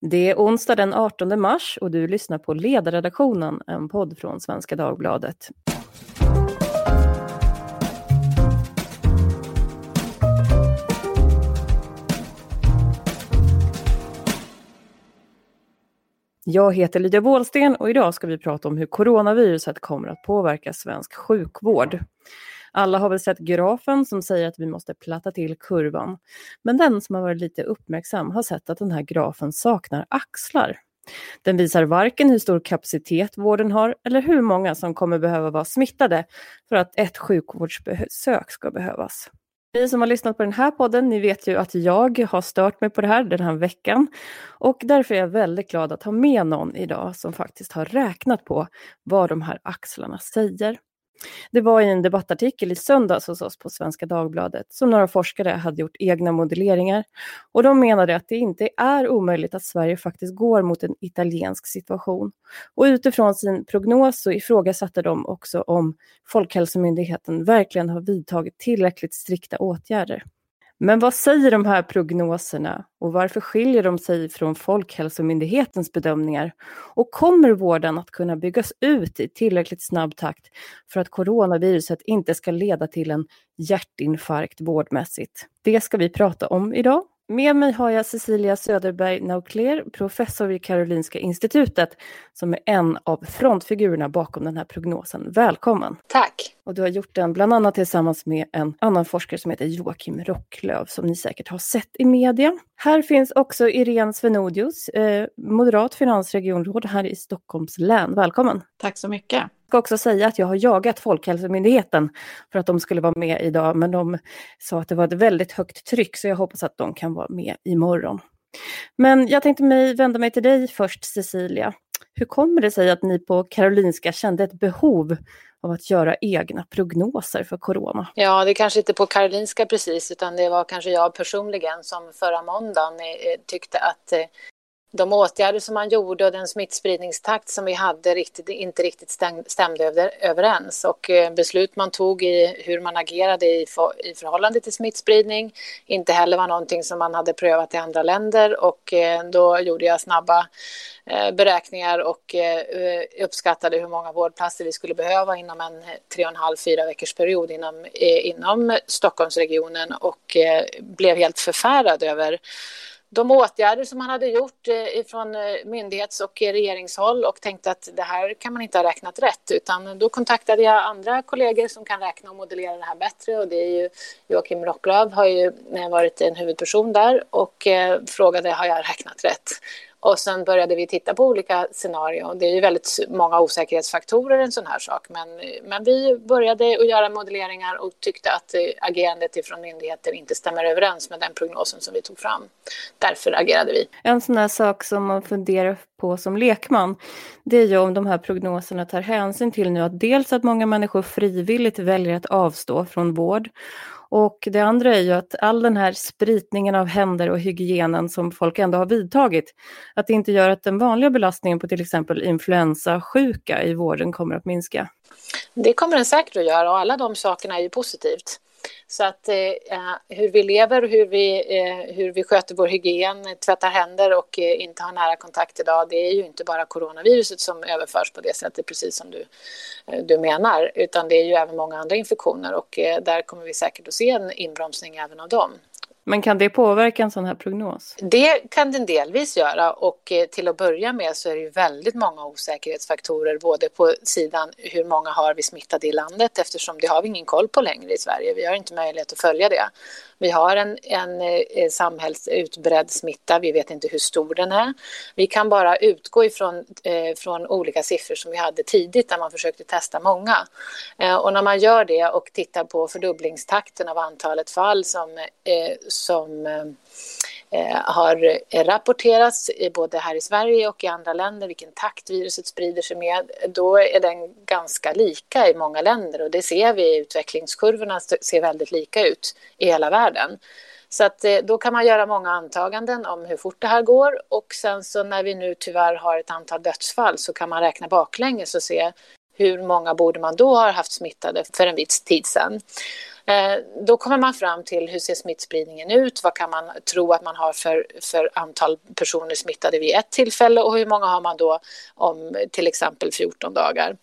Det är onsdag den 18 mars och du lyssnar på Ledarredaktionen, en podd från Svenska Dagbladet. Jag heter Lydia Wåhlsten och idag ska vi prata om hur coronaviruset kommer att påverka svensk sjukvård. Alla har väl sett grafen som säger att vi måste platta till kurvan. Men den som har varit lite uppmärksam har sett att den här grafen saknar axlar. Den visar varken hur stor kapacitet vården har eller hur många som kommer behöva vara smittade för att ett sjukvårdsbesök ska behövas. Ni som har lyssnat på den här podden, ni vet ju att jag har stört mig på det här den här veckan. Och därför är jag väldigt glad att ha med någon idag som faktiskt har räknat på vad de här axlarna säger. Det var i en debattartikel i söndags hos oss på Svenska Dagbladet som några forskare hade gjort egna modelleringar och de menade att det inte är omöjligt att Sverige faktiskt går mot en italiensk situation. Och utifrån sin prognos så ifrågasatte de också om Folkhälsomyndigheten verkligen har vidtagit tillräckligt strikta åtgärder. Men vad säger de här prognoserna och varför skiljer de sig från Folkhälsomyndighetens bedömningar? Och kommer vården att kunna byggas ut i tillräckligt snabb takt för att coronaviruset inte ska leda till en hjärtinfarkt vårdmässigt? Det ska vi prata om idag med mig har jag Cecilia Söderberg Naukler, professor vid Karolinska institutet, som är en av frontfigurerna bakom den här prognosen. Välkommen! Tack! Och du har gjort den bland annat tillsammans med en annan forskare som heter Joakim Rocklöv, som ni säkert har sett i media. Här finns också Irene Svenodius, eh, moderat finansregionråd här i Stockholms län. Välkommen! Tack så mycket! Jag ska också säga att jag har jagat Folkhälsomyndigheten för att de skulle vara med idag, men de sa att det var ett väldigt högt tryck, så jag hoppas att de kan vara med imorgon. Men jag tänkte mig vända mig till dig först, Cecilia. Hur kommer det sig att ni på Karolinska kände ett behov av att göra egna prognoser för corona? Ja, det kanske inte på Karolinska precis, utan det var kanske jag personligen som förra måndagen eh, tyckte att eh, de åtgärder som man gjorde och den smittspridningstakt som vi hade riktigt, inte riktigt stämde överens. Och eh, beslut man tog i hur man agerade i, i förhållande till smittspridning inte heller var någonting som man hade prövat i andra länder. Och eh, då gjorde jag snabba eh, beräkningar och uppskattade hur många vårdplatser vi skulle behöva inom en tre och en halv, fyra veckors period inom, inom Stockholmsregionen och blev helt förfärad över de åtgärder som man hade gjort eh, från eh, myndighets och regeringshåll och tänkte att det här kan man inte ha räknat rätt utan då kontaktade jag andra kollegor som kan räkna och modellera det här bättre. Och det är ju Joakim Rocklöv har ju eh, varit en huvudperson där och frågade har jag räknat rätt? Och sen började vi titta på olika scenarier. Det är ju väldigt många osäkerhetsfaktorer en sån här sak. Men, men vi började att göra modelleringar och tyckte att eh, agerandet från myndigheter inte stämmer överens med den prognosen som vi tog fram. Därför agerade vi. En sån här sak som man funderar på som lekman, det är ju om de här prognoserna tar hänsyn till nu att dels att många människor frivilligt väljer att avstå från vård och det andra är ju att all den här spritningen av händer och hygienen som folk ändå har vidtagit, att det inte gör att den vanliga belastningen på till exempel influensasjuka i vården kommer att minska. Det kommer den säkert att göra och alla de sakerna är ju positivt. Så att eh, eh, hur vi lever, hur vi, eh, hur vi sköter vår hygien, tvättar händer och eh, inte har nära kontakt idag, det är ju inte bara coronaviruset som överförs på det sättet, precis som du, eh, du menar, utan det är ju även många andra infektioner och eh, där kommer vi säkert att se en inbromsning även av dem. Men kan det påverka en sån här prognos? Det kan den delvis göra och eh, till att börja med så är det ju väldigt många osäkerhetsfaktorer både på sidan hur många har vi smittade i landet eftersom det har vi ingen koll på längre i Sverige. Vi har inte möjlighet att följa det. Vi har en, en, eh, eh, samhällsutbredd smitta, vi vet inte hur stor den är. Vi kan bara utgå ifrån eh, från olika siffror som vi hade tidigt där man försökte testa många. Eh, och när man gör det och tittar på fördubblingstakten av antalet fall som, eh, som eh Eh, har rapporterats både här i Sverige och i andra länder, vilken takt viruset sprider sig med, då är den ganska lika i många länder och det ser vi, i utvecklingskurvorna ser väldigt lika ut i hela världen. Så att eh, då kan man göra många antaganden om hur fort det här går och sen så när vi nu tyvärr har ett antal dödsfall så kan man räkna baklänges och se hur många borde man då ha haft smittade för en viss tid sedan. Eh, då kommer man fram till hur ser smittspridningen ut, vad kan man tro att man har för, för antal personer smittade vid ett tillfälle och hur många har man då om till exempel 14 dagar.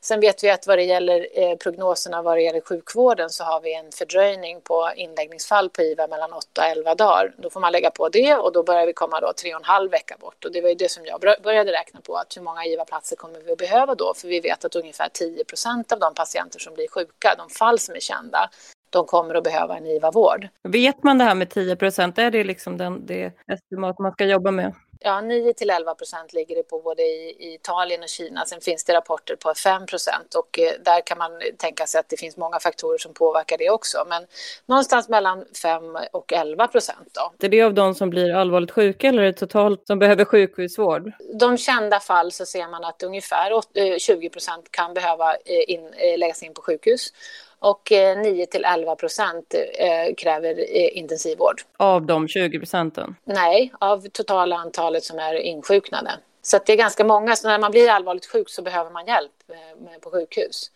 Sen vet vi att vad det gäller eh, prognoserna vad det gäller sjukvården så har vi en fördröjning på inläggningsfall på IVA mellan 8 och 11 dagar. Då får man lägga på det och då börjar vi komma då tre och en halv vecka bort och det var ju det som jag började räkna på att hur många IVA-platser kommer vi att behöva då för vi vet att ungefär 10 procent av de patienter som blir sjuka, de fall som är kända, de kommer att behöva en IVA-vård. Vet man det här med 10 procent, är det liksom den, det estimat man ska jobba med? Ja, 9 till 11 procent ligger det på både i, Italien och Kina. Sen finns det rapporter på 5 procent och eh, där kan man tänka sig att det finns många faktorer som påverkar det också. Men någonstans mellan 5 och 11 procent då. Är det av de som blir allvarligt sjuka eller är det totalt som behöver sjukhusvård? De kända fall så ser man att ungefär 20 eh, procent kan behöva eh, in, läggas in på sjukhus och 9 till 11 procent eh, kräver eh, intensivvård. Av de 20 procenten? Nej, av totala antalet som är insjuknade. Så det är ganska många, så när man blir allvarligt sjuk så behöver man hjälp eh, på sjukhus.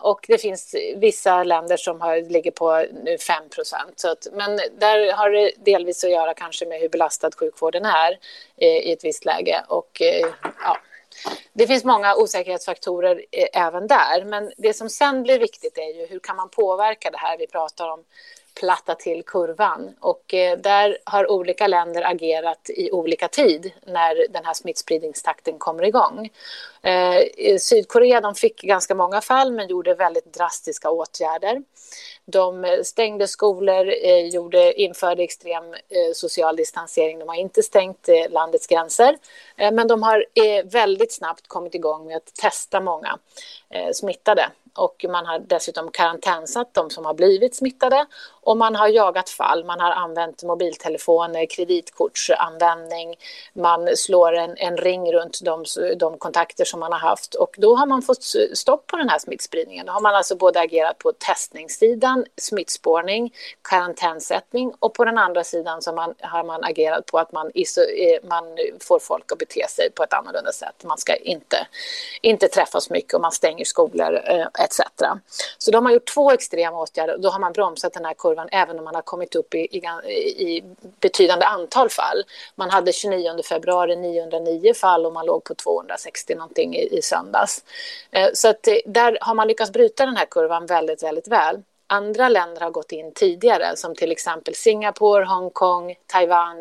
Och det finns vissa länder som har, ligger på 5 procent. Men där har det delvis att göra kanske med hur belastad sjukvården är i ett visst läge. Och ja, det finns många osäkerhetsfaktorer eh, även där, men det som sen blir viktigt är ju hur kan man påverka det här vi pratar om? Platta till kurvan. Och eh, där har olika länder agerat i olika tid när den här smittspridningstakten kommer igång. Eh, Sydkorea de fick ganska många fall men gjorde väldigt drastiska åtgärder. De stängde skolor, eh, gjorde, införde extrem eh, social distansering. De har inte stängt eh, landets gränser, eh, men de har väldigt snabbt kommit igång med att testa många smittade och man har dessutom karantänsatt de som har blivit smittade och man har jagat fall. Man har använt mobiltelefoner, kreditkortsanvändning, man slår en, en ring runt de, de, kontakter som man har haft och då har man fått stopp på den här smittspridningen. Då har man alltså både agerat på testningssidan, smittspårning, karantänsättning och på den andra sidan så man, har man agerat på att man, iso, eh, man får folk att bete sig på ett annorlunda sätt. Man ska inte, inte träffas mycket och man stänger skolor eh, etc. Så de har gjort två extrema åtgärder och då har man bromsat den här kurvan även om man har kommit upp i, i, i betydande antal fall. Man hade 29 februari 909 fall och man låg på 260 någonting i, i söndags. Eh, så att eh, där har man lyckats bryta den här kurvan väldigt, väldigt väl andra länder har gått in tidigare, som till exempel Singapore, Hongkong, Taiwan,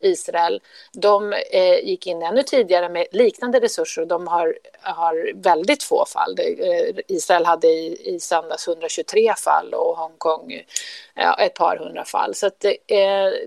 Israel. De eh, gick in ännu tidigare med liknande resurser och de har, har väldigt få fall. Eh, Israel hade i, i söndags 123 fall och Hongkong ja, ett par hundra fall. Så att, eh,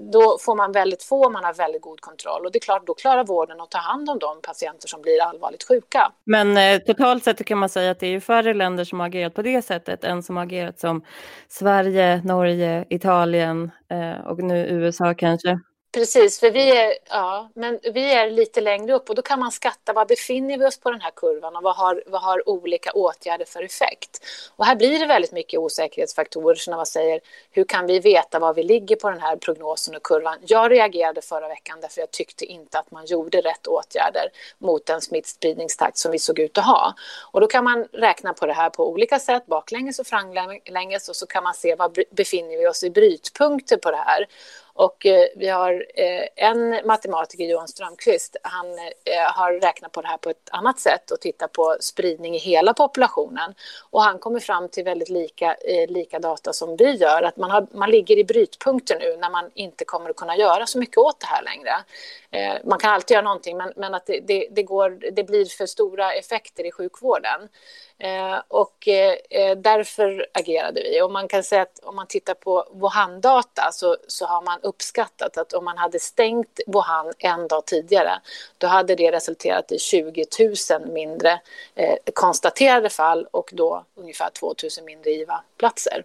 då får man väldigt få, man har väldigt god kontroll och det är klart, då klarar vården att ta hand om de patienter som blir allvarligt sjuka. Men eh, totalt sett kan man säga att det är färre länder som har agerat på det sättet än som har agerat som Sverige, Norge, Italien eh, och nu USA kanske. Precis, för vi är, ja, men vi är lite längre upp och då kan man skatta var befinner vi oss på den här kurvan och vad har, vad har olika åtgärder för effekt. Och här blir det väldigt mycket osäkerhetsfaktorer, som man säger, hur kan vi veta var vi ligger på den här prognosen och kurvan? Jag reagerade förra veckan därför jag tyckte inte att man gjorde rätt åtgärder mot den smittspridningstakt som vi såg ut att ha. Och då kan man räkna på det här på olika sätt, baklänges och framlänges och så kan man se var befinner vi oss i brytpunkter på det här. Och eh, vi har eh, en matematiker, Johan Strömqvist, han eh, har räknat på det här på ett annat sätt och tittat på spridning i hela populationen. Och han kommer fram till väldigt lika, eh, lika data som vi gör, att man, har, man ligger i brytpunkter nu när man inte kommer att kunna göra så mycket åt det här längre. Eh, man kan alltid göra någonting, men, men att det, det, det, går, det blir för stora effekter i sjukvården. Eh, och därför agerade vi. Och man kan säga att om man tittar på Wuhan-data så, så har man uppskattat att om man hade stängt Wuhan en dag tidigare då hade det resulterat i 20 000 mindre eh, konstaterade fall och då ungefär 2 000 mindre IVA-platser.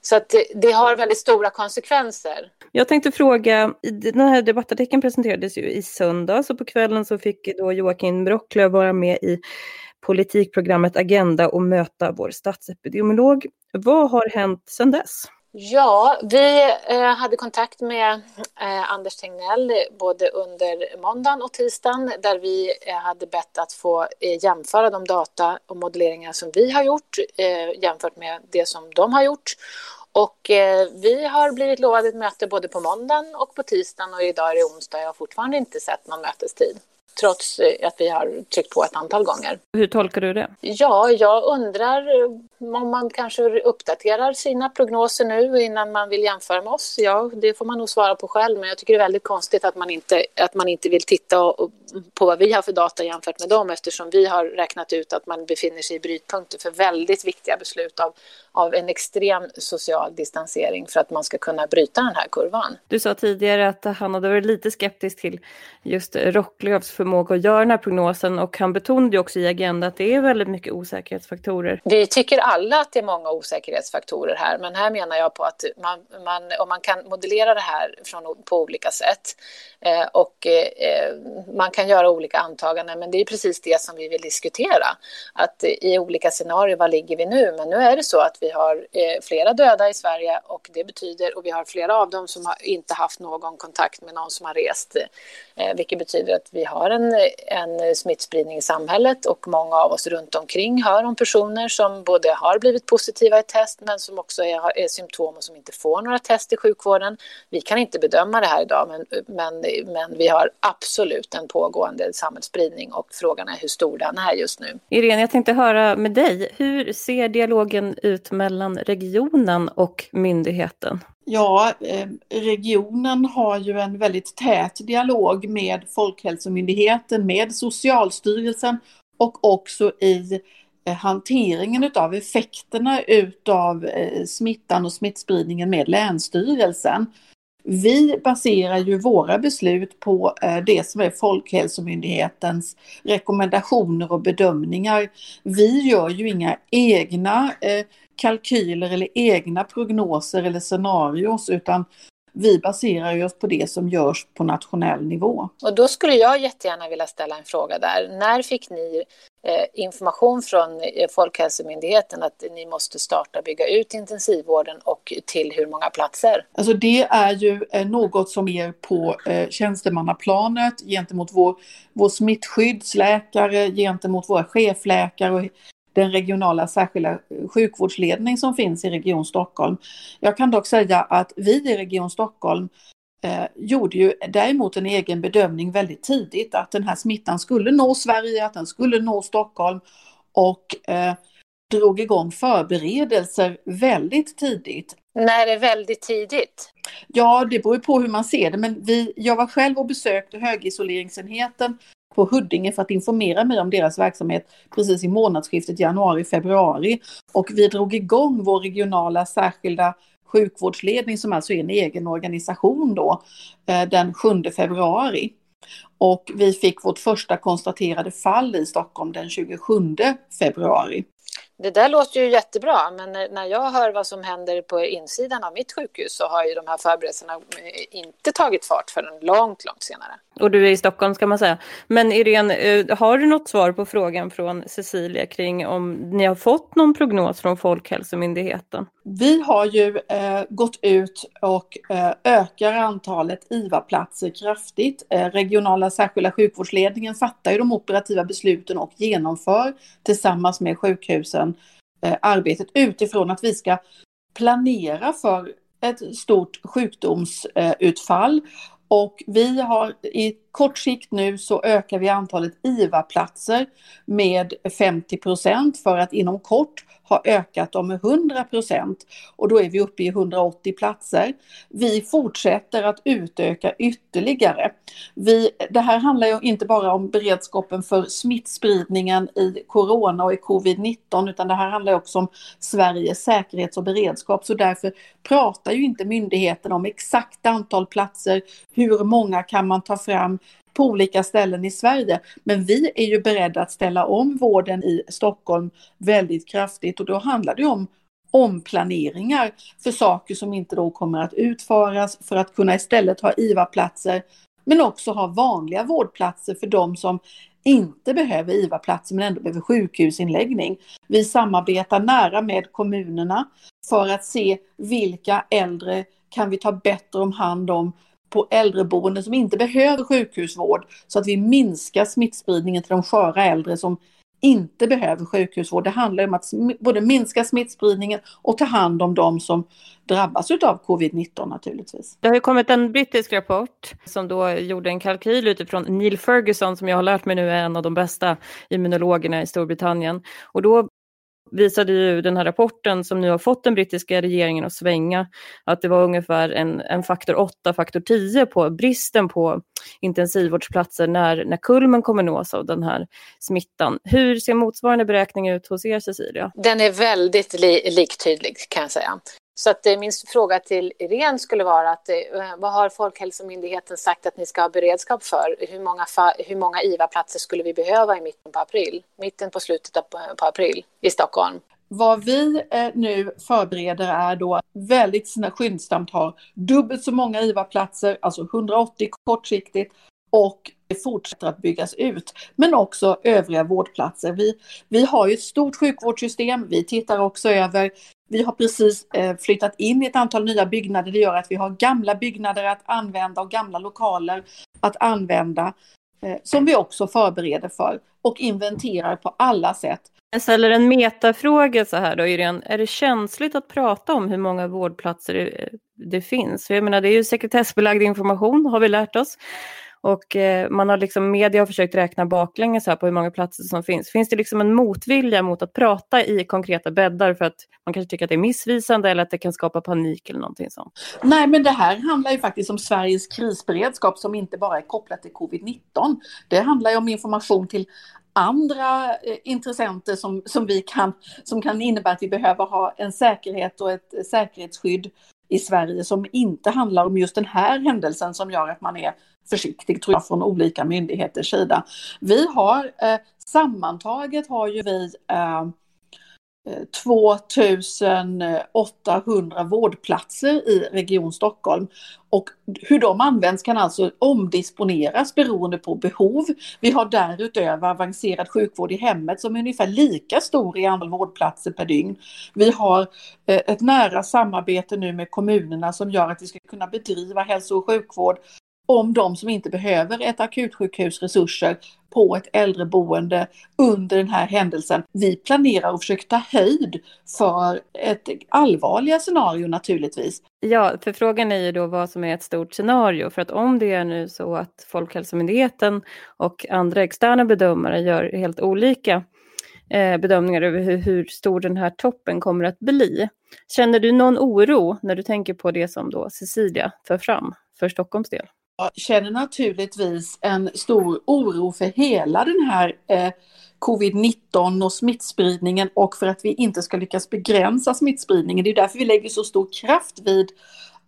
Så att det, det, har väldigt stora konsekvenser. Jag tänkte fråga, den här debattartikeln presenterades ju i söndags och på kvällen så fick då Joakim Brocklöv vara med i politikprogrammet Agenda och möta vår statsepidemiolog. Vad har hänt sedan dess? Ja, vi eh, hade kontakt med eh, Anders Tegnell både under måndagen och tisdagen där vi eh, hade bett att få jämföra de data och modelleringar som vi har gjort jämfört med det som de har gjort. Och vi har blivit lovade ett möte både på måndagen och på tisdagen och idag är det onsdag. Jag har fortfarande inte sett någon mötestid trots eh, att vi har tryckt på ett antal gånger. Hur tolkar du det? Ja, jag undrar eh, om man kanske uppdaterar sina prognoser nu innan man vill jämföra med oss. Ja, det får man nog svara på själv, men jag tycker det är väldigt konstigt att man inte, att man inte vill titta på vad vi har för data jämfört med dem eftersom vi har räknat ut att man befinner sig i brytpunkter för väldigt viktiga beslut av, av en extrem social distansering för att man ska kunna bryta den här kurvan. Du sa tidigare att han hade varit lite skeptisk till just Rocklövs förmåga att göra den här prognosen och han betonade också i Agenda att det är väldigt mycket osäkerhetsfaktorer. Vi tycker alla att det är många osäkerhetsfaktorer här, men här menar jag på att man, man om man kan modellera det här från, på olika sätt eh, och eh, man kan göra olika antaganden, men det är precis det som vi vill diskutera. Att i olika scenarier, var ligger vi nu? Men nu är det så att vi har eh, flera döda i Sverige och det betyder, och vi har flera av dem som har inte haft någon kontakt med någon som har rest, eh, vilket betyder att vi har en, en smittspridning i samhället och många av oss runt omkring hör om personer som både har blivit positiva i test men som också är, är symptom och som inte får några test i sjukvården. Vi kan inte bedöma det här idag men, men, men vi har absolut en pågående samhällsspridning och frågan är hur stor den är just nu. Irene, jag tänkte höra med dig, hur ser dialogen ut mellan regionen och myndigheten? Ja, eh, regionen har ju en väldigt tät dialog med Folkhälsomyndigheten, med Socialstyrelsen och också i eh, hanteringen av effekterna utav eh, smittan och smittspridningen med Länsstyrelsen. Vi baserar ju våra beslut på det som är Folkhälsomyndighetens rekommendationer och bedömningar. Vi gör ju inga egna kalkyler eller egna prognoser eller scenarios utan vi baserar oss på det som görs på nationell nivå. Och då skulle jag jättegärna vilja ställa en fråga där. När fick ni eh, information från eh, Folkhälsomyndigheten att ni måste starta bygga ut intensivvården och till hur många platser? Alltså det är ju eh, något som är på tjänstemannaplanet gentemot vår, vår smittskyddsläkare, gentemot våra chefläkare och den regionala särskilda sjukvårdsledning som finns i Region Stockholm. Jag kan dock säga att vi i Region Stockholm eh, gjorde ju däremot en egen bedömning väldigt tidigt att den här smittan skulle nå Sverige, att den skulle nå Stockholm och eh, drog igång förberedelser väldigt tidigt. När är väldigt tidigt? Ja, det beror på hur man ser det, men vi, jag var själv och besökte högisoleringsenheten på Huddinge för att informera mig om deras verksamhet precis i månadsskiftet januari-februari. Och vi drog igång vår regionala särskilda sjukvårdsledning som alltså är en egen organisation då eh, den 7 februari. Och vi fick vårt första konstaterade fall i Stockholm den 27 februari. Det där låter ju jättebra, men när jag hör vad som händer på insidan av mitt sjukhus så har ju de här förberedelserna eh, inte tagit fart förrän långt, långt senare. Och du är i Stockholm ska man säga. Men Irene, eh, har du något svar på frågan från Cecilia kring om ni har fått någon prognos från Folkhälsomyndigheten? Vi har ju eh, gått ut och eh, ökar antalet IVA-platser kraftigt. Eh, regionala särskilda sjukvårdsledningen fattar ju de operativa besluten och genomför tillsammans med sjukhusen eh, arbetet utifrån att vi ska planera för ett stort sjukdomsutfall och vi har i kort sikt nu så ökar vi antalet IVA-platser med 50 procent för att inom kort ha ökat dem med 100 procent och då är vi uppe i 180 platser. Vi fortsätter att utöka ytterligare. Vi, det här handlar ju inte bara om beredskapen för smittspridningen i corona och i covid-19 utan det här handlar också om Sveriges säkerhets och beredskap så därför pratar ju inte myndigheten om exakt antal platser, hur många kan man ta fram, på olika ställen i Sverige. Men vi är ju beredda att ställa om vården i Stockholm väldigt kraftigt och då handlar det om omplaneringar för saker som inte då kommer att utföras för att kunna istället ha IVA-platser men också ha vanliga vårdplatser för de som inte behöver IVA-platser men ändå behöver sjukhusinläggning. Vi samarbetar nära med kommunerna för att se vilka äldre kan vi ta bättre om hand om på äldreboenden som inte behöver sjukhusvård så att vi minskar smittspridningen till de sköra äldre som inte behöver sjukhusvård. Det handlar om att både minska smittspridningen och ta hand om de som drabbas av covid-19 naturligtvis. Det har ju kommit en brittisk rapport som då gjorde en kalkyl utifrån Neil Ferguson som jag har lärt mig nu är en av de bästa immunologerna i Storbritannien. Och då visade ju den här rapporten som nu har fått den brittiska regeringen att svänga att det var ungefär en, en faktor 8, faktor 10 på bristen på intensivvårdsplatser när, när kulmen kommer nås av den här smittan. Hur ser motsvarande beräkning ut hos er Cecilia? Den är väldigt li liktydlig kan jag säga. Så att eh, min fråga till Irene skulle vara att eh, vad har Folkhälsomyndigheten sagt att ni ska ha beredskap för? Hur många, hur många IVA-platser skulle vi behöva i mitten på april? Mitten på slutet på, eh, på april i Stockholm. Vad vi nu förbereder är då väldigt skyndsamt har dubbelt så många IVA-platser, alltså 180 kortsiktigt och fortsätter att byggas ut. Men också övriga vårdplatser. Vi, vi har ju ett stort sjukvårdssystem. Vi tittar också över vi har precis eh, flyttat in i ett antal nya byggnader. Det gör att vi har gamla byggnader att använda och gamla lokaler att använda eh, som vi också förbereder för och inventerar på alla sätt. Jag ställer en metafråga så här då, Irene. Är det känsligt att prata om hur många vårdplatser det eh, finns? För jag menar, det är ju sekretessbelagd information, har vi lärt oss. Och eh, man har liksom, media har försökt räkna baklänges här på hur många platser som finns. Finns det liksom en motvilja mot att prata i konkreta bäddar för att man kanske tycker att det är missvisande eller att det kan skapa panik eller någonting sånt? Nej, men det här handlar ju faktiskt om Sveriges krisberedskap som inte bara är kopplat till covid-19. Det handlar ju om information till andra eh, intressenter som, som, vi kan, som kan innebära att vi behöver ha en säkerhet och ett eh, säkerhetsskydd i Sverige som inte handlar om just den här händelsen som gör att man är försiktig tror jag från olika myndigheters sida. Vi har eh, sammantaget har ju vi eh, eh 2800 vårdplatser i Region Stockholm. Och hur de används kan alltså omdisponeras beroende på behov. Vi har därutöver avancerad sjukvård i hemmet som är ungefär lika stor i antal vårdplatser per dygn. Vi har eh, ett nära samarbete nu med kommunerna som gör att vi ska kunna bedriva hälso och sjukvård om de som inte behöver ett akutsjukhus resurser på ett äldreboende under den här händelsen. Vi planerar och försöker ta höjd för ett allvarliga scenario naturligtvis. Ja, för frågan är ju då vad som är ett stort scenario. För att om det är nu så att Folkhälsomyndigheten och andra externa bedömare gör helt olika eh, bedömningar över hur, hur stor den här toppen kommer att bli. Känner du någon oro när du tänker på det som då Cecilia för fram för Stockholms del? Jag känner naturligtvis en stor oro för hela den här eh, covid-19 och smittspridningen och för att vi inte ska lyckas begränsa smittspridningen. Det är därför vi lägger så stor kraft vid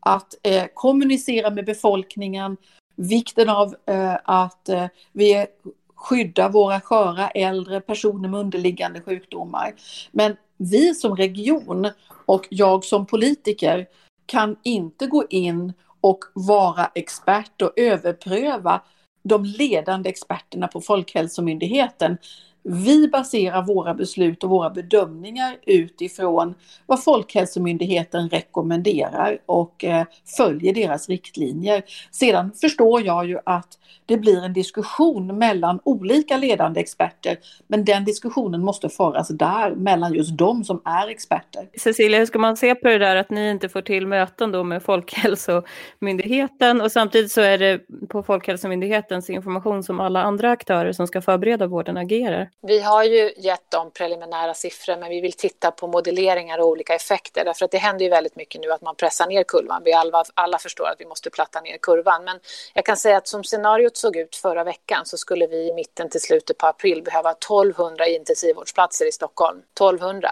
att eh, kommunicera med befolkningen, vikten av eh, att eh, vi skyddar våra sköra äldre, personer med underliggande sjukdomar. Men vi som region och jag som politiker kan inte gå in och vara expert och överpröva de ledande experterna på Folkhälsomyndigheten vi baserar våra beslut och våra bedömningar utifrån vad Folkhälsomyndigheten rekommenderar och eh, följer deras riktlinjer. Sedan förstår jag ju att det blir en diskussion mellan olika ledande experter, men den diskussionen måste föras där mellan just de som är experter. Cecilia, hur ska man se på det där att ni inte får till möten då med Folkhälsomyndigheten och samtidigt så är det på Folkhälsomyndighetens information som alla andra aktörer som ska förbereda vården agerar? Vi har ju gett dem preliminära siffror, men vi vill titta på modelleringar och olika effekter, därför att det händer ju väldigt mycket nu att man pressar ner kurvan. Vi alla, alla förstår att vi måste platta ner kurvan, men jag kan säga att som scenariot såg ut förra veckan så skulle vi i mitten till slutet på april behöva 1200 intensivvårdsplatser i Stockholm. 1200.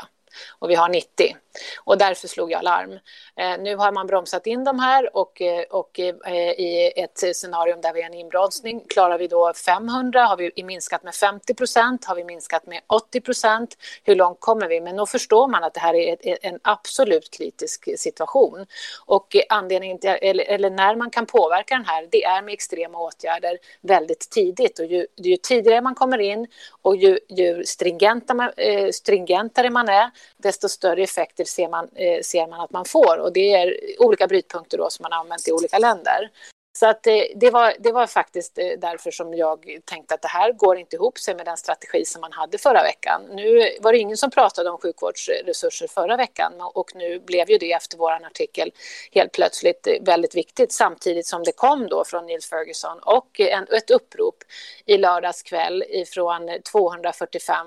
och vi har 90. Och därför slog jag larm. Eh, nu har man bromsat in de här och, eh, och eh, i ett scenario där vi har en inbromsning klarar vi då 500, har vi minskat med 50 procent, har vi minskat med 80 procent, hur långt kommer vi? Men då förstår man att det här är ett, en absolut kritisk situation. Och anledningen till, eller, eller, när man kan påverka den här, det är med extrema åtgärder väldigt tidigt. Och ju, ju tidigare man kommer in och ju, ju stringenta, eh, stringentare man är, desto större effekter ser man, eh, ser man att man får. Och det är olika brytpunkter då som man har använt i olika länder. Så att eh, det, var, det var faktiskt eh, därför som jag tänkte att det här går inte ihop sig med den strategi som man hade förra veckan. Nu var det ingen som pratade om sjukvårdsresurser förra veckan och nu blev ju det efter vår artikel helt plötsligt eh, väldigt viktigt samtidigt som det kom då från Neil Ferguson och en, ett upprop i lördags kväll ifrån 245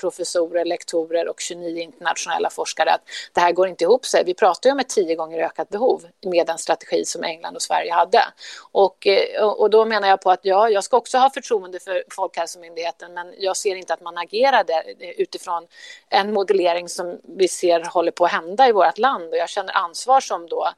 professorer, lektorer och 29 internationella forskare att det här går inte ihop sig. Vi pratar ju om ett tio gånger ökat behov med den strategi som England och Sverige hade. Eh, och, och då menar jag på att ja, jag ska också ha förtroende för Folkhälsomyndigheten men jag ser inte att man agerade eh, utifrån en modellering som vi ser håller på att hända i vårt land. Och jag känner ansvar som då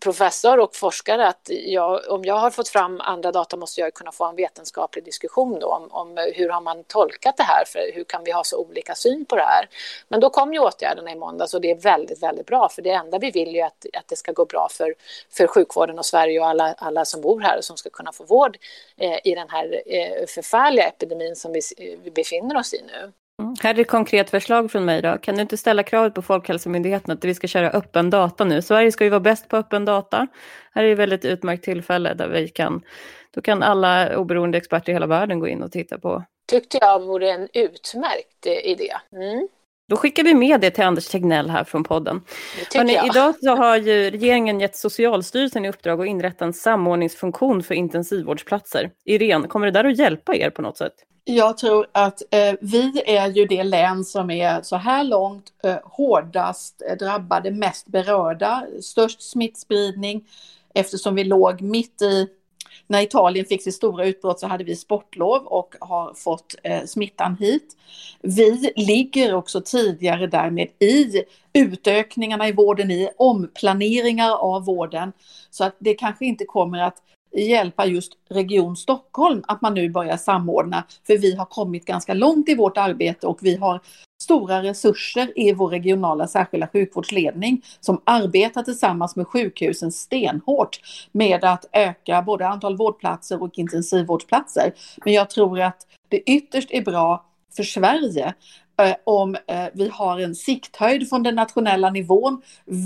professor och forskare att jag, om jag har fått fram andra data måste jag kunna få en vetenskaplig diskussion då om, om, hur har man tolkat det här, för hur kan vi ha så olika syn på det här? Men då kom ju åtgärderna i måndags och det är väldigt, väldigt bra, för det enda vi vill är att, att det ska gå bra för, för sjukvården och Sverige och alla, alla som bor här och som ska kunna få vård eh, i den här eh, förfärliga epidemin som vi, vi befinner oss i nu. Mm. Här är ett konkret förslag från mig då. Kan du inte ställa kravet på Folkhälsomyndigheten att vi ska köra öppen data nu? Sverige ska ju vara bäst på öppen data. Här är ett väldigt utmärkt tillfälle där vi kan, då kan alla oberoende experter i hela världen gå in och titta på. Tyckte jag vore en utmärkt eh, idé. Mm. Då skickar vi med det till Anders Tegnell här från podden. Hörrni, idag så har ju regeringen gett Socialstyrelsen i uppdrag att inrätta en samordningsfunktion för intensivvårdsplatser. Irene, kommer det där att hjälpa er på något sätt? Jag tror att eh, vi är ju det län som är så här långt eh, hårdast drabbade, mest berörda, störst smittspridning eftersom vi låg mitt i när Italien fick sitt stora utbrott så hade vi sportlov och har fått eh, smittan hit. Vi ligger också tidigare därmed i utökningarna i vården, i omplaneringar av vården. Så att det kanske inte kommer att hjälpa just Region Stockholm att man nu börjar samordna. För vi har kommit ganska långt i vårt arbete och vi har stora resurser i vår regionala särskilda sjukvårdsledning som arbetar tillsammans med sjukhusen stenhårt med att öka både antal vårdplatser och intensivvårdsplatser. Men jag tror att det ytterst är bra för Sverige eh, om eh, vi har en sikthöjd från den nationella nivån.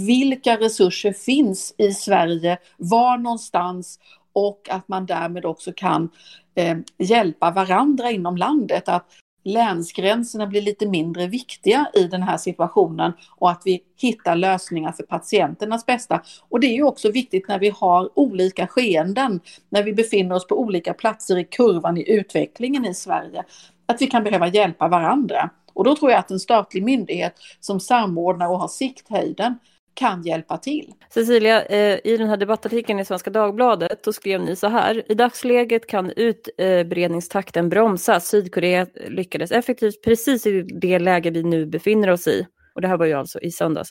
Vilka resurser finns i Sverige? Var någonstans? Och att man därmed också kan eh, hjälpa varandra inom landet. Att länsgränserna blir lite mindre viktiga i den här situationen och att vi hittar lösningar för patienternas bästa. Och det är ju också viktigt när vi har olika skeenden, när vi befinner oss på olika platser i kurvan i utvecklingen i Sverige, att vi kan behöva hjälpa varandra. Och då tror jag att en statlig myndighet som samordnar och har sikthöjden kan hjälpa till. Cecilia, eh, i den här debattartikeln i Svenska Dagbladet då skrev ni så här. I dagsläget kan utbredningstakten bromsas. Sydkorea lyckades effektivt precis i det läge vi nu befinner oss i. Och det här var ju alltså i söndags.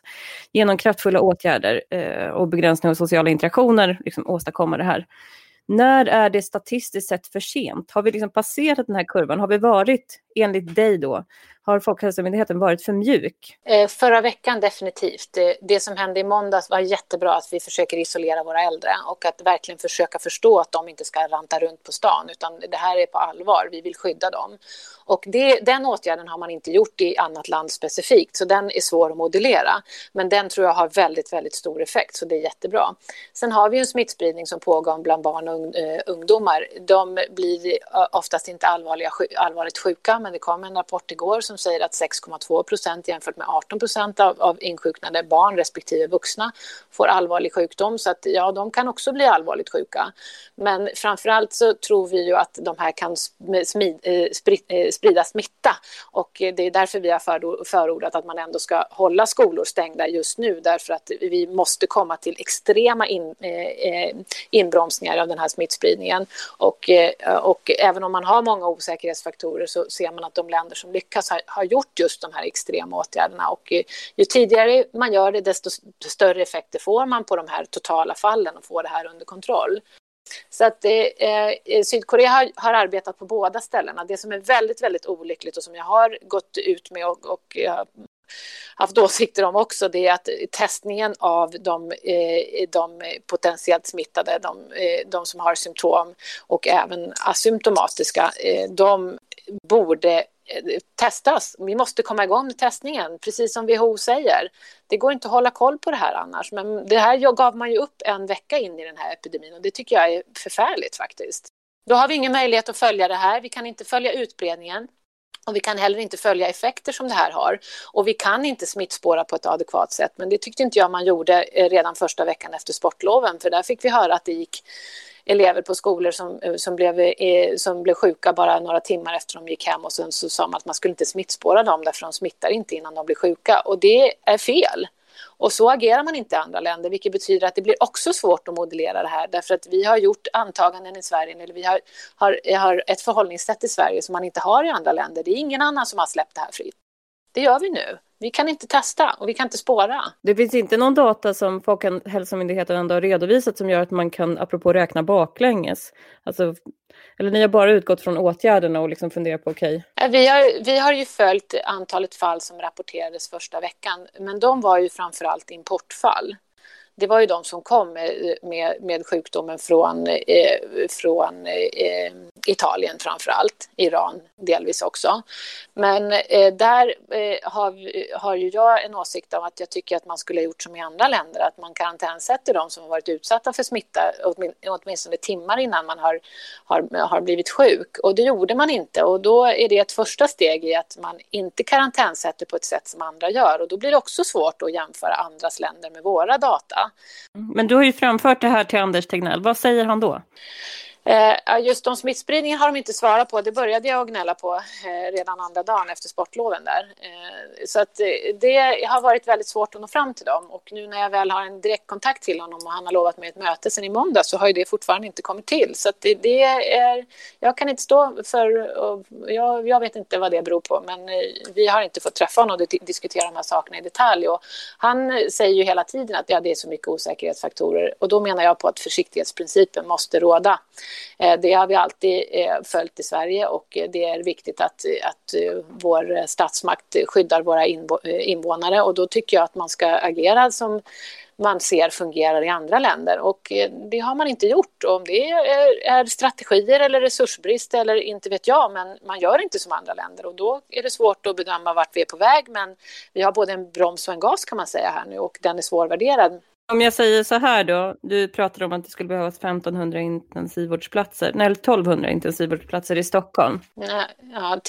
Genom kraftfulla åtgärder eh, och begränsning av sociala interaktioner liksom åstadkomma det här. När är det statistiskt sett för sent? Har vi liksom passerat den här kurvan? Har vi varit, enligt dig då, har Folkhälsomyndigheten varit för mjuk? Eh, förra veckan definitivt. Det, som hände i måndags var jättebra att vi försöker isolera våra äldre och att verkligen försöka förstå att de inte ska ranta runt på stan utan det här är på allvar. Vi vill skydda dem. Och det, den åtgärden har man inte gjort i annat land specifikt så den är svår att modellera. Men den tror jag har väldigt, väldigt stor effekt så det är jättebra. Sen har vi en smittspridning som pågår bland barn och eh, ungdomar. De blir eh, oftast inte allvarligt sjuka men det kom en rapport igår som som säger att 6,2 procent jämfört med 18 procent av, av insjuknade barn respektive vuxna får allvarlig sjukdom. Så att ja, de kan också bli allvarligt sjuka. Men framför allt så tror vi ju att de här kan smid, eh, eh, sprida smitta och eh, det är därför vi har förordat att man ändå ska hålla skolor stängda just nu därför att vi måste komma till extrema in, eh, eh inbromsningar av den här smittspridningen. Och, och även om man har många osäkerhetsfaktorer så ser man att de länder som lyckas har, har gjort just de här extrema åtgärderna och ju, ju tidigare man gör det desto större effekter får man på de här totala fallen och får det här under kontroll. Så att eh, eh, Sydkorea har, har, arbetat på båda ställena. Det som är väldigt, väldigt olyckligt och som jag har gått ut med och, och haft åsikter om också, det är att testningen av de, eh, de potentiellt smittade, de, eh, de, som har symptom och även asymptomatiska, eh, de borde testas. Vi måste komma igång med testningen, precis som WHO säger. Det går inte att hålla koll på det här annars, men det här gav man ju upp en vecka in i den här epidemin och det tycker jag är förfärligt faktiskt. Då har vi ingen möjlighet att följa det här. Vi kan inte följa utbredningen. Och vi kan heller inte följa effekter som det här har. Och vi kan inte smittspåra på ett adekvat sätt. Men det tyckte inte jag man gjorde eh, redan första veckan efter sportloven. För där fick vi höra att det gick elever på skolor som, eh, som, blev, eh, som blev sjuka bara några timmar efter de gick hem. Och sen så sa man att man skulle inte smittspåra dem därför de smittar inte innan de blir sjuka. Och det är fel. Och så agerar man inte i andra länder, vilket betyder att det blir också svårt att modellera det här, därför att vi har gjort antaganden i Sverige, eller vi har, har, har ett förhållningssätt i Sverige som man inte har i andra länder. Det är ingen annan som har släppt det här fritt. Det gör vi nu. Vi kan inte testa och vi kan inte spåra. Det finns inte någon data som Folkhälsomyndigheten ändå har redovisat som gör att man kan, apropå räkna baklänges, alltså eller ni har bara utgått från åtgärderna och liksom funderat på okej? Okay. Vi, har, vi har ju följt antalet fall som rapporterades första veckan, men de var ju framför allt importfall det var ju de som kom med, med, med sjukdomen från, eh, från eh, Italien framför allt, Iran delvis också. Men eh, där eh, har, har ju jag en åsikt om att jag tycker att man skulle ha gjort som i andra länder, att man karantänsätter de som har varit utsatta för smitta åtminstone timmar innan man har, har, har blivit sjuk. Och det gjorde man inte och då är det ett första steg i att man inte karantänsätter på ett sätt som andra gör och då blir det också svårt att jämföra andras länder med våra data. Men du har ju framfört det här till Anders Tegnell. Vad säger han då? Eh, just om smittspridningen har de inte svarat på. Det började jag gnälla på eh, redan andra dagen efter sportloven där. Eh, så att eh, det har varit väldigt svårt att nå fram till dem. Och nu när jag väl har en direktkontakt till honom och han har lovat mig ett möte sen i måndag så har ju det fortfarande inte kommit till. Så att det, det är, jag kan inte stå för, jag, jag, vet inte vad det beror på, men eh, vi har inte fått träffa honom och diskutera de här sakerna i detalj. Och han säger ju hela tiden att ja, det är så mycket osäkerhetsfaktorer och då menar jag på att försiktighetsprincipen måste råda. Eh, det har vi alltid eh, följt i Sverige och eh, det är viktigt att, att vår statsmakt skyddar våra invånare och då tycker jag att man ska agera som man ser fungerar i andra länder och det har man inte gjort. Om det är strategier eller resursbrist eller inte vet jag, men man gör inte som andra länder och då är det svårt att bedöma vart vi är på väg. Men vi har både en broms och en gas kan man säga här nu och den är svårvärderad. Om jag säger så här då, du pratade om att det skulle behövas 1500 intensivvårdsplatser, nej 1200 intensivvårdsplatser i Stockholm. Ja, ja,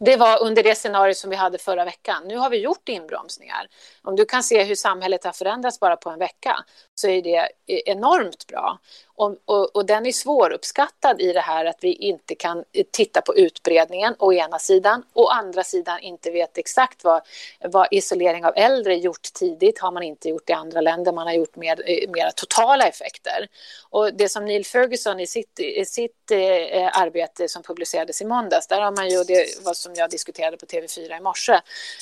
det var under det scenario som vi hade förra veckan. Nu har vi gjort inbromsningar. Om du kan se hur samhället har förändrats bara på en vecka så är det enormt bra. Och, och, och, den är svåruppskattad i det här att vi inte kan titta på utbredningen å ena sidan och å andra sidan inte vet exakt vad, vad isolering av äldre gjort tidigt har man inte gjort i andra länder. Man har gjort mer, eh, mera totala effekter. Och det som Neil Ferguson i sitt, i sitt Eh, eh, arbete som publicerades i måndags, där har man ju, det var som jag diskuterade på TV4 i morse,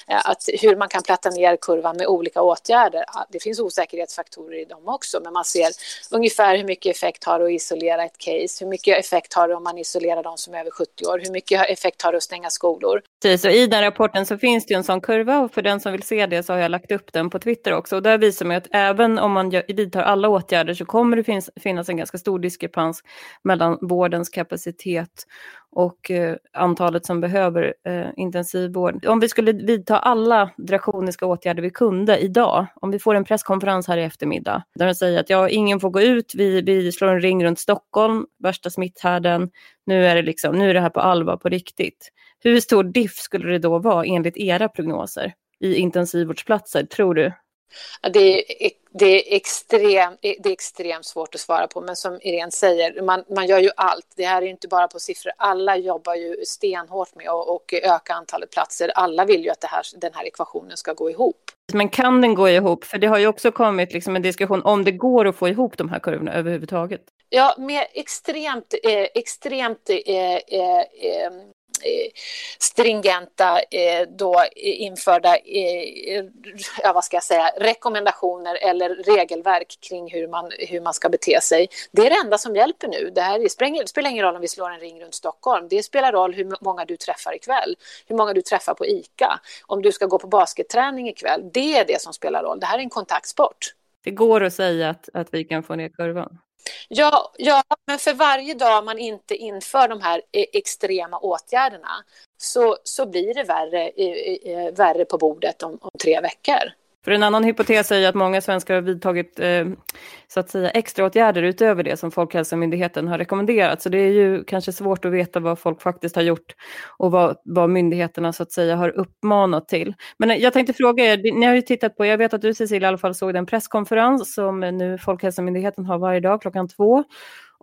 eh, att hur man kan platta ner kurvan med olika åtgärder. Det finns osäkerhetsfaktorer i dem också, men man ser ungefär hur mycket effekt har det att isolera ett case, hur mycket effekt har det om man isolerar de som är över 70 år, hur mycket effekt har det att stänga skolor. Precis, och i den rapporten så finns det ju en sån kurva och för den som vill se det så har jag lagt upp den på Twitter också och där visar man att även om man vidtar alla åtgärder så kommer det finnas, en ganska stor diskrepans mellan vårdens kapacitet och eh, antalet som behöver eh, intensivvård. Om vi skulle vidta alla drakoniska åtgärder vi kunde idag, om vi får en presskonferens här i eftermiddag, där de säger att ja, ingen får gå ut, vi, vi slår en ring runt Stockholm, värsta smitthärden, nu är, det liksom, nu är det här på allvar på riktigt. Hur stor diff skulle det då vara enligt era prognoser i intensivvårdsplatser, tror du? Det är, det, är extrem, det är extremt svårt att svara på, men som Irene säger, man, man gör ju allt. Det här är inte bara på siffror. Alla jobbar ju stenhårt med att och öka antalet platser. Alla vill ju att det här, den här ekvationen ska gå ihop. Men kan den gå ihop? För det har ju också kommit liksom en diskussion om det går att få ihop de här kurvorna överhuvudtaget. Ja, med extremt, eh, extremt eh, eh, eh Eh, stringenta eh, då införda eh, ja, vad ska jag säga, rekommendationer eller regelverk kring hur man, hur man ska bete sig. Det är det enda som hjälper nu. Det, här, det spelar, spelar ingen roll om vi slår en ring runt Stockholm. Det spelar roll hur många du träffar ikväll, hur många du träffar på ICA, om du ska gå på basketträning ikväll. Det är det som spelar roll. Det här är en kontaktsport. Det går att säga att, att vi kan få ner kurvan. Ja, ja, men för varje dag man inte inför de här e- extrema åtgärderna så, så blir det värre, värre på bordet om, om tre veckor. För en annan hypotes är ju att många svenskar har vidtagit eh, så att säga, extraåtgärder utöver det som Folkhälsomyndigheten har rekommenderat. Så det är ju kanske svårt att veta vad folk faktiskt har gjort och vad, vad myndigheterna så att säga har uppmanat till. Men eh, jag tänkte fråga er, ni har ju tittat på, jag vet att du Cecilia i alla fall såg den presskonferens som nu Folkhälsomyndigheten har varje dag klockan två.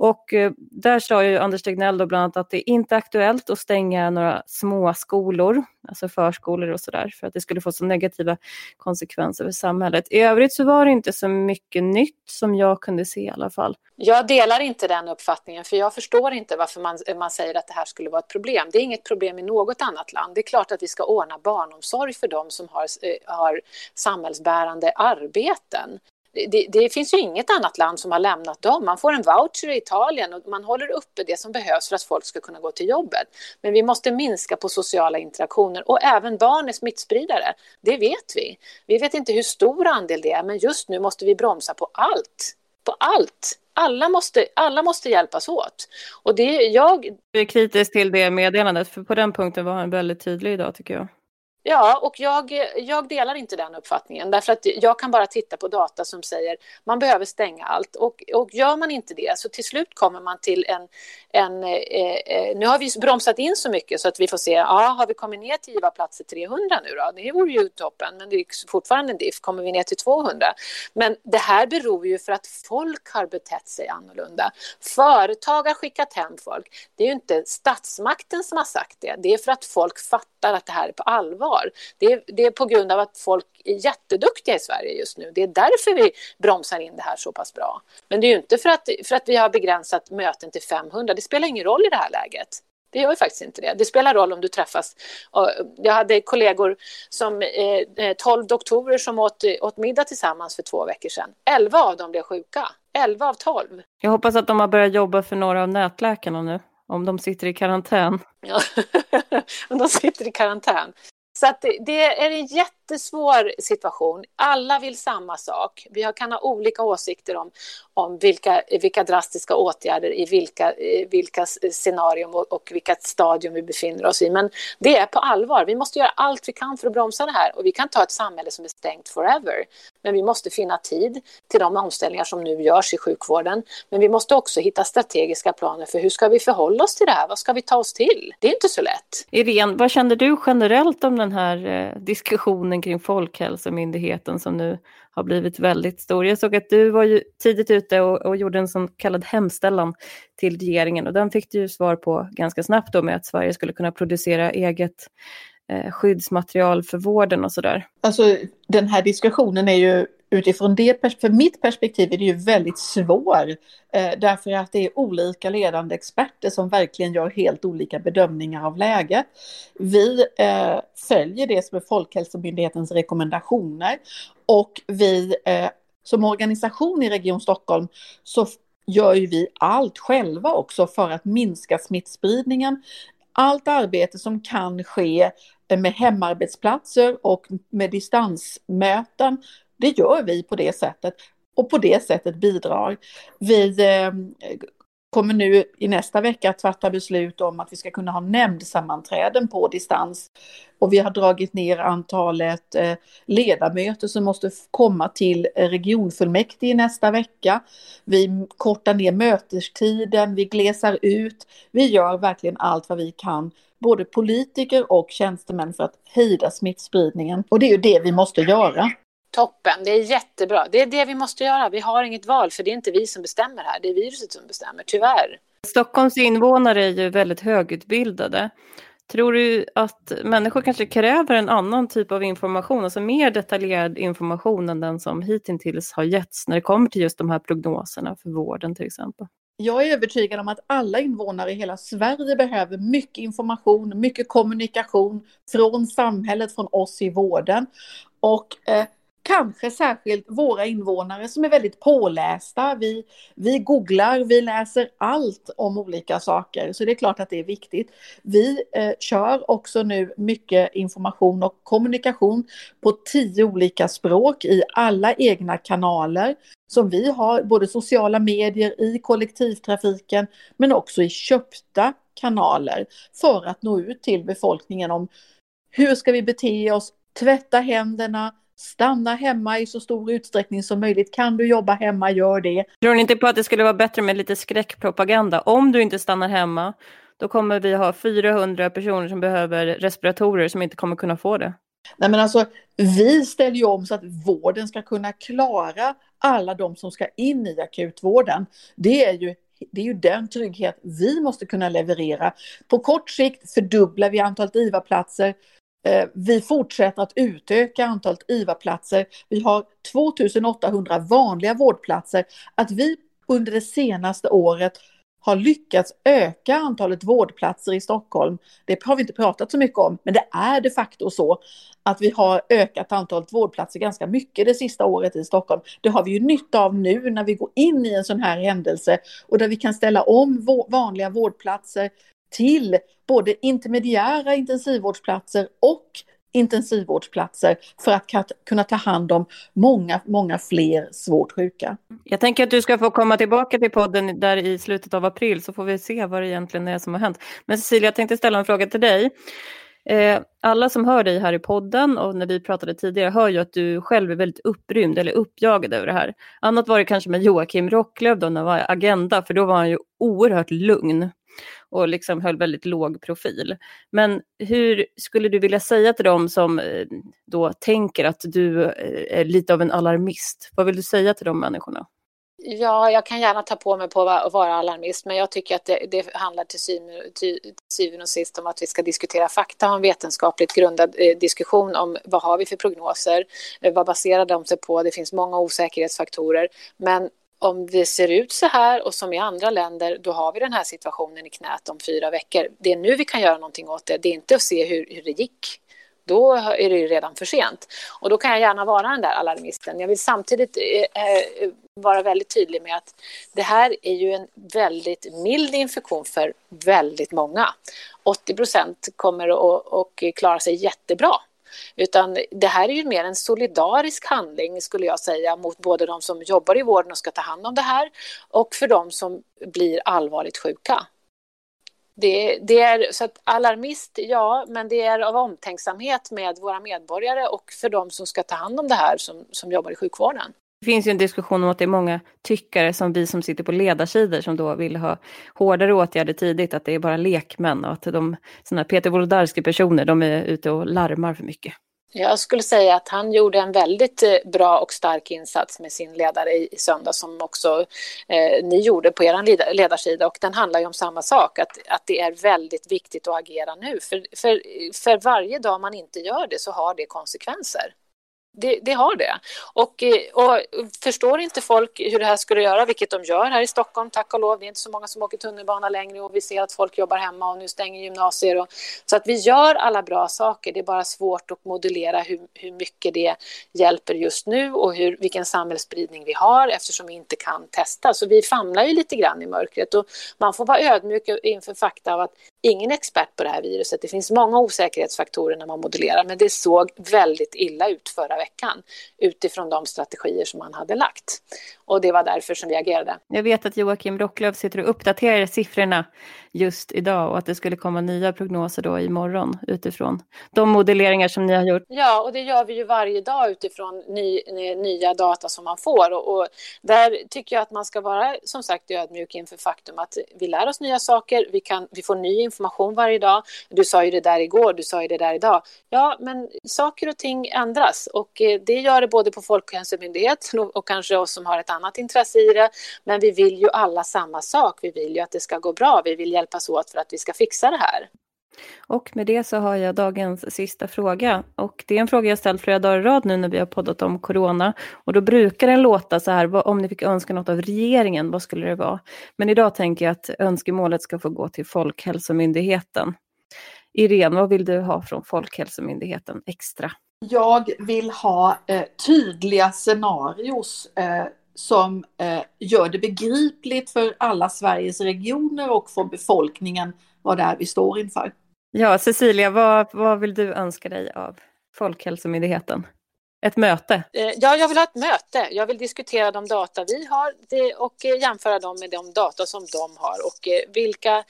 Och eh, där sa ju Anders Tegnell då bland annat att det är inte är aktuellt att stänga några små skolor, alltså förskolor och sådär, för att det skulle få så negativa konsekvenser för samhället. I övrigt så var det inte så mycket nytt som jag kunde se i alla fall. Jag delar inte den uppfattningen, för jag förstår inte varför man, man säger att det här skulle vara ett problem. Det är inget problem i något annat land. Det är klart att vi ska ordna barnomsorg för dem som har, eh, har samhällsbärande arbeten det, det, finns ju inget annat land som har lämnat dem. Man får en voucher i Italien och man håller uppe det som behövs för att folk ska kunna gå till jobbet. Men vi måste minska på sociala interaktioner och även barn är smittspridare. Det vet vi. Vi vet inte hur stor andel det är, men just nu måste vi bromsa på allt. På allt. Alla måste, alla måste hjälpas åt. Och det, jag... Du är kritisk till det meddelandet, för på den punkten var han väldigt tydlig idag tycker jag. Ja, och jag, jag delar inte den uppfattningen därför att jag kan bara titta på data som säger man behöver stänga allt och, och gör man inte det så till slut kommer man till en, en eh, eh nu har vi bromsat in så mycket så att vi får se, ja, har vi kommit ner till IVA-platser 300 nu då? Det vore ju toppen, men det är fortfarande en diff, kommer vi ner till 200? Men det här beror ju för att folk har betett sig annorlunda. Företag har skickat hem folk. Det är ju inte statsmakten som har sagt det, det är för att folk fattar att det här är på allvar. Det är, det är på grund av att folk är jätteduktiga i Sverige just nu. Det är därför vi bromsar in det här så pass bra. Men det är ju inte för att, för att vi har begränsat möten till 500. Det spelar ingen roll i det här läget. Det gör ju faktiskt inte det. Det spelar roll om du träffas. Jag hade kollegor som eh, eh 12 doktorer som åt, åt middag tillsammans för två veckor sedan. 11 av dem blev sjuka. 11 av 12. Jag hoppas att de har börjat jobba för några av nätläkarna nu. Om de sitter i karantän. Ja, om de sitter i karantän. Så att det är en jättesvår situation. Alla vill samma sak. Vi kan ha olika åsikter om, om vilka, vilka drastiska åtgärder i vilka, vilka scenarium och, och vilka stadium vi befinner oss i. Men det är på allvar. Vi måste göra allt vi kan för att bromsa det här. Och vi kan ta ett samhälle som är stängt forever. Men vi måste finna tid till de omställningar som nu görs i sjukvården. Men vi måste också hitta strategiska planer för hur ska vi förhålla oss till det här? Vad ska vi ta oss till? Det är inte så lätt. Irene, vad känner du generellt om den här eh, diskussionen kring Folkhälsomyndigheten som nu har blivit väldigt stor. Jag såg att du var ju tidigt ute och, och gjorde en så kallad hemställan till regeringen och den fick du ju svar på ganska snabbt då med att Sverige skulle kunna producera eget eh, skyddsmaterial för vården och sådär. Alltså den här diskussionen är ju utifrån det, för mitt perspektiv är det ju väldigt svår. Eh, därför att det är olika ledande experter som verkligen gör helt olika bedömningar av läget. Vi eh, följer det som är Folkhälsomyndighetens rekommendationer och vi eh, som organisation i Region Stockholm så gör ju vi allt själva också för att minska smittspridningen. Allt arbete som kan ske med hemarbetsplatser och med distansmöten det gör vi på det sättet och på det sättet bidrar. Vi eh, kommer nu i nästa vecka att fatta beslut om att vi ska kunna ha nämndsammanträden på distans. Och vi har dragit ner antalet eh, ledamöter som måste komma till regionfullmäktige nästa vecka. Vi kortar ner mötestiden, vi glesar ut. Vi gör verkligen allt vad vi kan, både politiker och tjänstemän för att hejda smittspridningen. Och det är ju det vi måste göra. Toppen, det är jättebra. Det är det vi måste göra. Vi har inget val, för det är inte vi som bestämmer här. Det är viruset som bestämmer, tyvärr. Stockholms invånare är ju väldigt högutbildade. Tror du att människor kanske kräver en annan typ av information, alltså mer detaljerad information än den som hittills har getts när det kommer till just de här prognoserna för vården till exempel? Jag är övertygad om att alla invånare i hela Sverige behöver mycket information, mycket kommunikation från samhället, från oss i vården. Och eh, kanske särskilt våra invånare som är väldigt pålästa. Vi, vi googlar, vi läser allt om olika saker, så det är klart att det är viktigt. Vi eh, kör också nu mycket information och kommunikation på tio olika språk i alla egna kanaler som vi har, både sociala medier, i kollektivtrafiken, men också i köpta kanaler för att nå ut till befolkningen om hur ska vi bete oss, tvätta händerna, stanna hemma i så stor utsträckning som möjligt. Kan du jobba hemma, gör det. Tror ni inte på att det skulle vara bättre med lite skräckpropaganda? Om du inte stannar hemma, då kommer vi ha 400 personer som behöver respiratorer som inte kommer kunna få det. Nej men alltså, vi ställer ju om så att vården ska kunna klara alla de som ska in i akutvården. Det är ju det är ju den trygghet vi måste kunna leverera. På kort sikt fördubblar vi antalet IVA-platser. Eh, vi fortsätter att utöka antalet IVA-platser. Vi har 2800 vanliga vårdplatser. Att vi under det senaste året har lyckats öka antalet vårdplatser i Stockholm, det har vi inte pratat så mycket om, men det är de facto så att vi har ökat antalet vårdplatser ganska mycket det sista året i Stockholm. Det har vi ju nytta av nu när vi går in i en sån här händelse och där vi kan ställa om vanliga vårdplatser till både intermediära intensivvårdsplatser och intensivvårdsplatser för att kunna ta hand om många, många fler svårt sjuka. Jag tänker att du ska få komma tillbaka till podden där i slutet av april så får vi se vad det egentligen är som har hänt. Men Cecilia, jag tänkte ställa en fråga till dig. Eh, alla som hör dig här i podden och när vi pratade tidigare hör ju att du själv är väldigt upprymd eller uppjagad över det här. Annat var det kanske med Joakim Rocklöv då när det var Agenda, för då var han ju oerhört lugn och liksom höll väldigt låg profil. Men hur skulle du vilja säga till dem som eh, då tänker att du eh, är lite av en alarmist? Vad vill du säga till de människorna? Ja, jag kan gärna ta på mig på att vara alarmist, men jag tycker att det, det handlar till syvende och sist om att vi ska diskutera fakta, ha en vetenskapligt grundad eh, diskussion om vad har vi för prognoser, eh, vad baserar de sig på, det finns många osäkerhetsfaktorer, men om det ser ut så här och som i andra länder, då har vi den här situationen i knät om fyra veckor. Det är nu vi kan göra någonting åt det. Det är inte att se hur, hur det gick. Då är det ju redan för sent. Och då kan jag gärna vara den där alarmisten. Jag vill samtidigt eh, eh vara väldigt tydlig med att det här är ju en väldigt mild infektion för väldigt många. 80 procent kommer att klara sig jättebra utan det här är ju mer en solidarisk handling skulle jag säga mot både de som jobbar i vården och ska ta hand om det här och för de som blir allvarligt sjuka. Det, det, är så att alarmist, ja, men det är av omtänksamhet med våra medborgare och för de som ska ta hand om det här som, som jobbar i sjukvården. Det finns ju en diskussion om att det är många tyckare som vi som sitter på ledarsidor som då vill ha hårdare åtgärder tidigt, att det är bara lekmän och att de sådana Peter Wolodarski-personer, de är ute och larmar för mycket. Jag skulle säga att han gjorde en väldigt eh, bra och stark insats med sin ledare i, söndag som också eh, ni gjorde på er ledarsida och den handlar ju om samma sak, att, att det är väldigt viktigt att agera nu. För, för, för varje dag man inte gör det så har det konsekvenser. Det, det, har det. Och, eh, och, förstår inte folk hur det här skulle göra, vilket de gör här i Stockholm, tack och lov. Det är inte så många som åker tunnelbana längre och vi ser att folk jobbar hemma och nu stänger gymnasier. Och, så att vi gör alla bra saker. Det är bara svårt att modulera hur, hur mycket det hjälper just nu och hur, vilken samhällsspridning vi har eftersom vi inte kan testa. Så vi famlar ju lite grann i mörkret och man får vara ödmjuk inför fakta av att ingen expert på det här viruset. Det finns många osäkerhetsfaktorer när man modellerar, men det såg väldigt illa ut förra veckan utifrån de strategier som man hade lagt. Och det var därför som vi agerade. Jag vet att Joakim Rocklöv sitter och uppdaterar siffrorna just idag och att det skulle komma nya prognoser då imorgon utifrån de modelleringar som ni har gjort. Ja, och det gör vi ju varje dag utifrån ny, nya data som man får. Och, och, där tycker jag att man ska vara som sagt ödmjuk inför faktum att vi lär oss nya saker, vi, kan, vi får ny information varje dag. Du sa ju det där igår, du sa ju det där idag. Ja, men saker och ting ändras och eh, det gör det både på Folkhälsomyndigheten och kanske oss som har ett annat intresse i det. Men vi vill ju alla samma sak. Vi vill ju att det ska gå bra. Vi vill hjälpas åt för att vi ska fixa det här. Och med det så har jag dagens sista fråga. Och det är en fråga jag ställt flera dagar i rad nu när vi har poddat om corona. Och då brukar den låta så här, om ni fick önska något av regeringen, vad skulle det vara? Men idag tänker jag att önskemålet ska få gå till Folkhälsomyndigheten. Irene, vad vill du ha från Folkhälsomyndigheten extra? Jag vill ha eh, tydliga scenarios eh, som eh, gör det begripligt för alla Sveriges regioner och för befolkningen vad det är vi står inför. Ja, Cecilia, vad, vad vill du önska dig av Folkhälsomyndigheten? Ett möte? Eh, ja, jag vill ha ett möte. Jag vill diskutera de data vi har och eh, jämföra dem med de data som de har och eh, vilka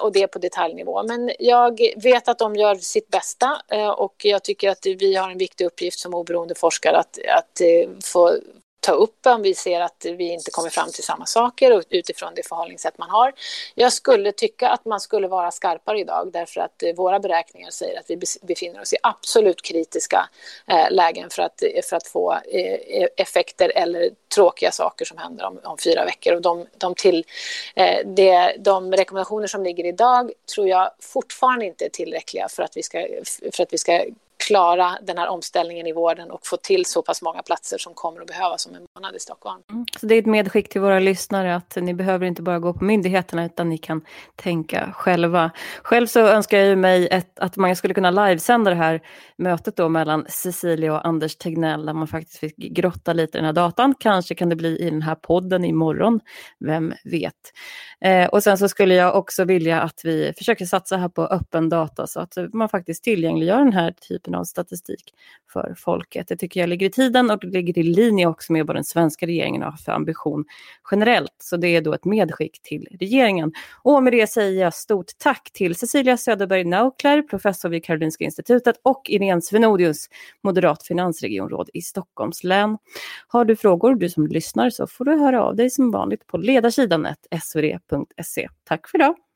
och det på detaljnivå. Men jag vet att de gör sitt bästa och jag tycker att vi har en viktig uppgift som oberoende forskare att, att få ta upp om vi ser att vi inte kommer fram till samma saker utifrån det förhållningssätt man har. Jag skulle tycka att man skulle vara skarpare idag därför att eh, våra beräkningar säger att vi befinner oss i absolut kritiska eh, lägen för att, för att få eh, effekter eller tråkiga saker som händer om, om fyra veckor. Och de, de, till, de, de rekommendationer som ligger idag tror jag fortfarande inte är tillräckliga för att vi ska, för att vi ska klara den här omställningen i vården och få till så pass många platser som kommer att behövas om en månad i Stockholm. Mm. Så det är ett medskick till våra lyssnare att ni behöver inte bara gå på myndigheterna utan ni kan tänka själva. Själv så önskar jag ju mig ett, att man skulle kunna livesända det här mötet då mellan Cecilia och Anders Tegnell där man faktiskt fick grotta lite i den här datan. Kanske kan det bli i den här podden imorgon, vem vet. Eh, och sen så skulle jag också vilja att vi försöker satsa här på öppen data så att man faktiskt tillgängliggör den här typen av statistik för folket. Det tycker jag ligger i tiden och det ligger i linje också med vad den svenska regeringen har för ambition generellt. Så det är då ett medskick till regeringen. Och med det säger jag stort tack till Cecilia Söderberg Naukler, professor vid Karolinska Institutet och Irene Svenodius, moderat finansregionråd i Stockholms län. Har du frågor, du som lyssnar, så får du höra av dig som vanligt på ledarsidan svd.se. Tack för idag!